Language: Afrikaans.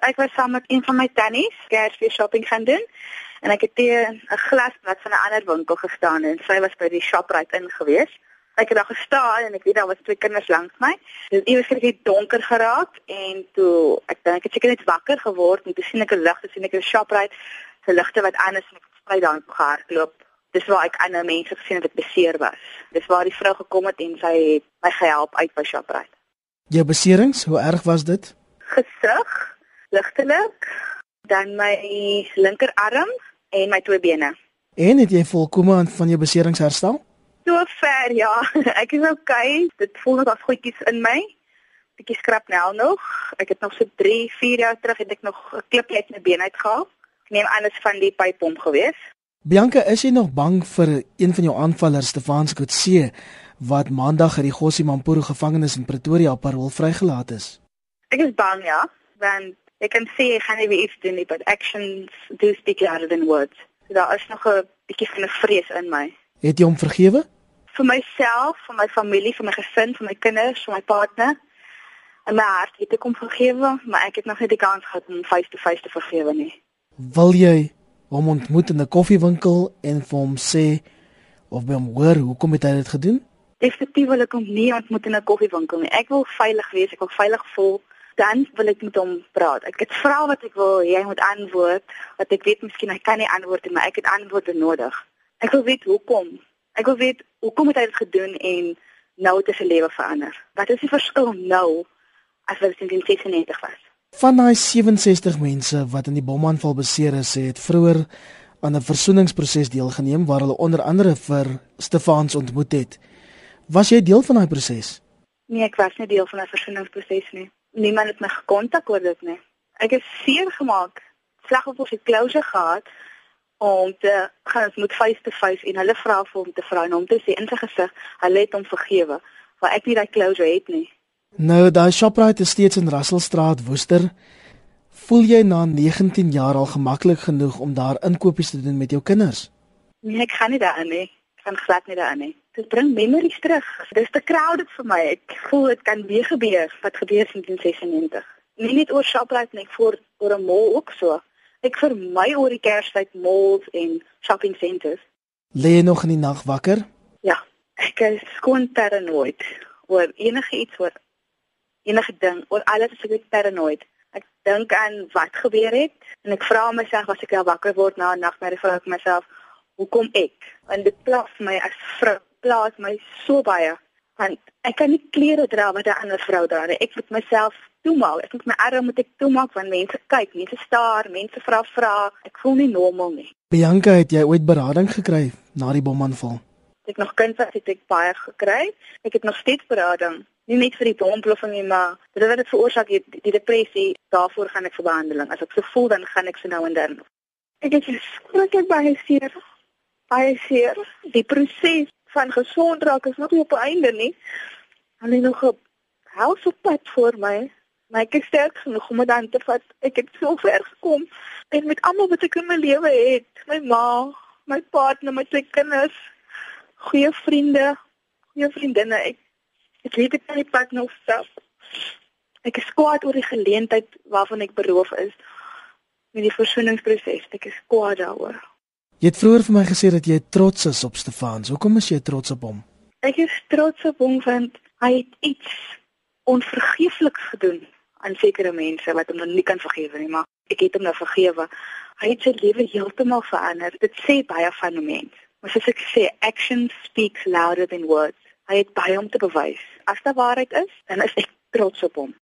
Ek was saam met een van my tannies, Kersfees shopping gaan doen en ek het teen 'n glasblad van 'n ander winkel gestaan en sy was by die Shoprite in gewees. Ek het daar gestaan en ek weet daar was twee kinders langs my. Dit het eers net donker geraak en toe ek dink ek het seker net wakker geword en toe sien ek 'n lig, sien ek 'n Shoprite se ligte wat aan is en ek het spray daar gehardloop. Dis waar ek ander mense gesien het wat beseer was. Dis waar die vrou gekom het en sy het my gehelp uit by Shoprite. Jou beserings, hoe erg was dit? Gesig, ligtelik, dan my linkerarm en my twee bene. En het jy volkome aan van jou beserings herstel? So ver ja, ek is okay. Dit voel nog as goedjies in my. Bietjie skrap nou nog. Ek het nog so 3, 4 jaar terug het ek nog 'n klipjie uit my been uitgehaal. Ek neem alles van die pypom gewees. Bianca, is jy nog bang vir een van jou aanvallers, Stefans Kotse, wat maandag uit die Gossie Mampuru gevangenis in Pretoria op parol vrygelaat is? Ek is bang ja, want ek kan sê ek gaan nie weer iets doen nie, but actions do speak louder than words. So daar is nog 'n bietjie van 'n vrees in my. Het jy hom vergewe? Vir myself, vir my familie, vir my gesin, vir my kinders, vir my partner. In my hart het ek hom vergewe, maar ek het nog nie die kans gehad om face to face te vergewe nie. Wil jy hom ontmoet in 'n koffiewinkel en vir hom sê of by hom hoor hoekom het hy dit gedoen? Definitief wil ek hom nie ontmoet in 'n koffiewinkel nie. Ek wil veilig wees, ek wil veilig voel. Dan wil ek met hom praat. Ek het vra wat ek wil, hy moet antwoord. Wat ek weet miskien hy kan nie antwoord nie, maar ek het antwoorde nodig. Ek wil weet hoekom. Ek wil weet hoekom het hy dit gedoen en nou het sy lewe verander. Wat is die verskil nou as wat dit in 1996 was? Van daai 67 mense wat in die bomaanval beseer is, het vroeër aan 'n versoeningsproses deelgeneem waar hulle onder andere vir Stefans ontmoet het. Was jy deel van daai proses? Nee, ek was nie deel van 'n versoeningsproses nie. Niemand het my gekontak oor dit nie. Ek is seer gemaak. Slagoffers het closure gehad om te gaan met face to face en hulle vra vir hom te vra en hom te sê in sy gesig, hulle het hom vergewe, maar ek nie daai closure het nie. Nou, daai Shoprite is steeds in Russellstraat, Woester. Voel jy na 19 jaar al gemaklik genoeg om daar inkopies te doen met jou kinders? Nee, ek gaan nie daarin nie. Ek gaan glad nie daarin nie. Dit bring memories terug. Dis te crowded vir my. Ek voel dit kan weer gebeur wat gebeur het in 1996. Nie net oor Shoprite nie, voor oor 'n mall ook so. Ek vermy oor die Kerstyd malls en shopping centers. Lê jy nog in die nag wakker? Ja, ek is skoon paranoid oor enige iets oor enige ding, oor alles is ek paranoid. Ek dink aan wat gebeur het en ek vra myself as ek nou wakker word na 'n nagmerrie vra ek myself, hoekom ek? Want dit plaas my as vrou, plaas my so baie want ek kan nie klere dra wat 'n ander vrou dra nie. Ek moet myself toemaak. Ek moet my arm moet ek toemaak want mense kyk, mense staar, mense vra vra. Ek voel nie normaal nie. Bianca, het jy ooit berading gekry na die bomaanval? Ek het nog kind wat het ek baie gekry. Ek het nog steeds berading. Nie net vir die bomploffing nie, maar dit wat dit veroorsaak het, die depressie, daarvoor gaan ek vir behandeling. As ek so voel dan gaan ek so nou en dan. Ek het skrikkelik baie seer. Baie seer. Die proses van gesond raak is nog nie op die einde nie. Hulle nog 'n helse pad vir my. Maar ek is sterk genoeg om dit aan te vat. Ek het so ver gekom en met almal wat ek in my lewe het, my ma, my partner, my twee kinders, goeie vriende, goeie vriendinne. Ek ek weet ek kan die pad nog stap. Ek is kwaad oor die geleentheid waarvan ek beroof is met die versoeningsproses. Ek is kwaad daaroor. Jy het vroeër vir my gesê dat jy trots is op Stefans. Hoekom is jy trots op hom? Ek is trots op hom want hy het iets onvergeefliks gedoen aan sekere mense wat hom nou nie kan vergewe nie, maar ek het hom nou vergewe. Hy het sy lewe heeltemal verander. Dit sê baie van 'n mens. Maar soos ek sê, actions speak louder than words. Hy het baie om te bewys. As dit waarheid is, dan is ek trots op hom.